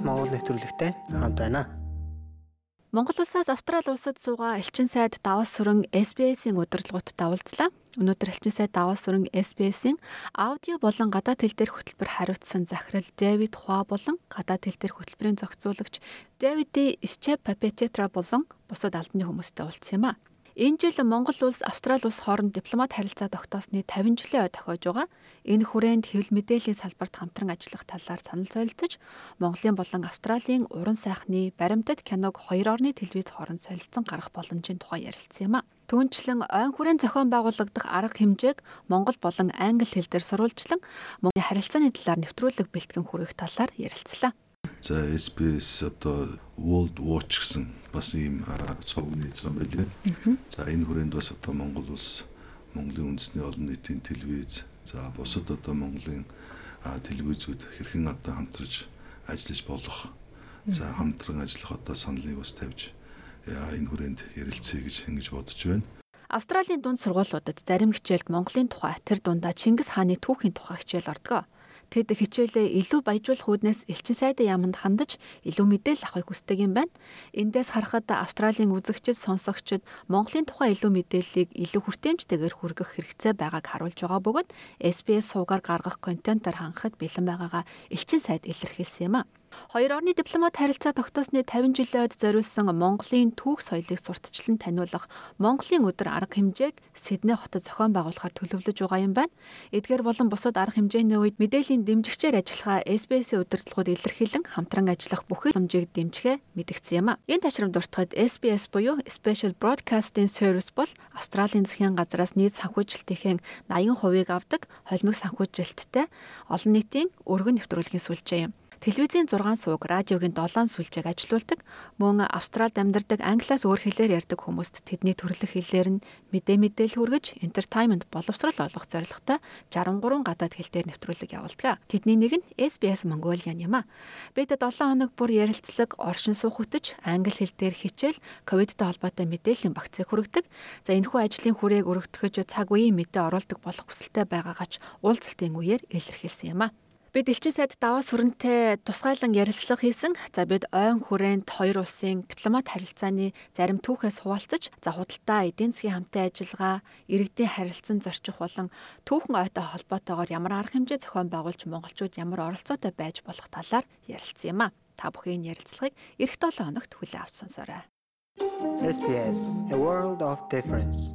Монгол нэвтрүүлэгтэй хамт байна. Монгол улсаас Австрали улсад суугаа элчин сайд Давас сүрэн SBS-ийн удирдлагуудад давалцлаа. Өнөөдөр элчин сайд Давас сүрэн SBS-ийн аудио болон гадаад хэл дээрх хөтөлбөр хариуцсан захирал Дэвид Хуа болон гадаад хэл дээрх хөтөлбөрийн зохицуулагч Дэвиди Исчеп Папететра болон бусад албаны хүмүүстэй уулзсан юм а. Энэ жил Монгол улс Австрали улс хооронд дипломат харилцаа тогтоосны 50 жилийн ой тохиож байгаа. Энэ хүрээнд хэвлэл мэдээллийн салбарт хамтран ажиллах талаар санал солилцож, Монголын болон Австралийн уран сайхны баримтат киног хоёр орны телевиз хооронд солилцсон гарах боломжийн тухай ярилцсан юм а. Түүнчлэн ойн хүрээнд зохион байгуулагдах арга хэмжээг Монгол болон англи хэл дээр сурвалжлан Монголын харилцааны талаар нэвтрүүлэг бэлтгэн хүргэх талаар ярилцлаа. За SBS одоо World Watch гэсэн бас ийм цогны зам байлээ. За энэ хүрээнд бас одоо Монгол улс Монголын үндэсний олон нийтийн телевиз за бусад одоо Монголын телевизүүд хэрхэн одоо хамтарч ажиллаж болох за хамтран ажиллах одоо саналыг бас тавьж энэ хүрээнд ярилцъя гэж ингэж бодож байна. Австралийн дунд сургуулиудад зарим хичээлд Монголын тухай тэр дундаа Чингис хааны түүхийн тухай хичээл ордог. Тэд хичээлээ илүү баяжуулах үүднээс элчин сайдын яамд хандаж илүү мэдээлэл авахыг хүсдэг юм байна. Эндээс харахад Австралийн үзэгчид, сонсогчид Монголын тухай илүү мэдээллийг илүү хүртээмжтэйгээр хүргэх хэрэгцээ байгааг харуулж байгаа бөгөөд SBS суугаар гаргах контентоор хангахад бэлэн байгаагаа элчин сайд илэрхийлсэн юм а. Хоёр орны дипломат харилцаа тогтоосны 50 жилийн ойд зориулсан Монголын түүх соёлыг сурталчлан таниулах Монголын өдөр арга хэмжээг Сидней хотод зохион байгуулахаар төлөвлөж байгаа юм байна. Эдгээр болон бусад арга хэмжээний үед мэдээллийн дэмжигчээр ажиллахаа SBS-ийн удирдлагууд илэрхийлэн хамтран ажиллах бүхэл хэмжээг дэмжихээ мэдгдсэн юм а. Энэ ташрам дуртахад SBS буюу Special Broadcasting Service бол Австралийн засгийн газраас нийт санхүүжилтийн 80%-ийг авдаг холимог санхүүжилттэй олон нийтийн өргөн нэвтрүүлгийн сүлжээ юм. Телевизийн 6 сууг, радиогийн 7 сүлжээг ажилуулдаг. Мөн Австралид амьдардаг англиас өөр хэлээр ярьдаг хүмүүст тэдний төрөлх хэлээр нь мэдээ мэдээлэл хүргэж, entertainment боловсрал олгох зорилготой 63 гадаад хэл дээр нэвтрүүлэг явуулдаг. Тэдний нэг нь SBS Mongolian юм а. Бид 7 хоног бүр ярилцлаг, оршин суух үтж, англи хэл дээр хичээл, ковидтой холбоотой мэдээллийн багцыг хүргэдэг. За энэхүү ажлын хүрээг өргөтгөж цаг үеийн мэдээ оруулдаг болох хүсэлтэй байгаагаач уулзалтын үеэр илэрхийлсэн юм а. Бид элчин сайд даваа сүрэнтэй тусгайлан ярилцлага хийсэн. За бид ойн хүрээнд хоёр улсын дипломат харилцааны зарим түүхээс хуваалцаж, за худалдаа эдийн засгийн хамтын ажиллагаа, иргэдийн харилцан зорчих болон түүхэн ойтой холбоотойгоор ямар арга хэмжээ зохион байгуулж монголчууд ямар оролцоотой байж болох талаар ярилцсан юм а. Та бүхэн ярилцлагыг эх 7 хоногт хүлээн авч сонсоорой. SBS A World of Difference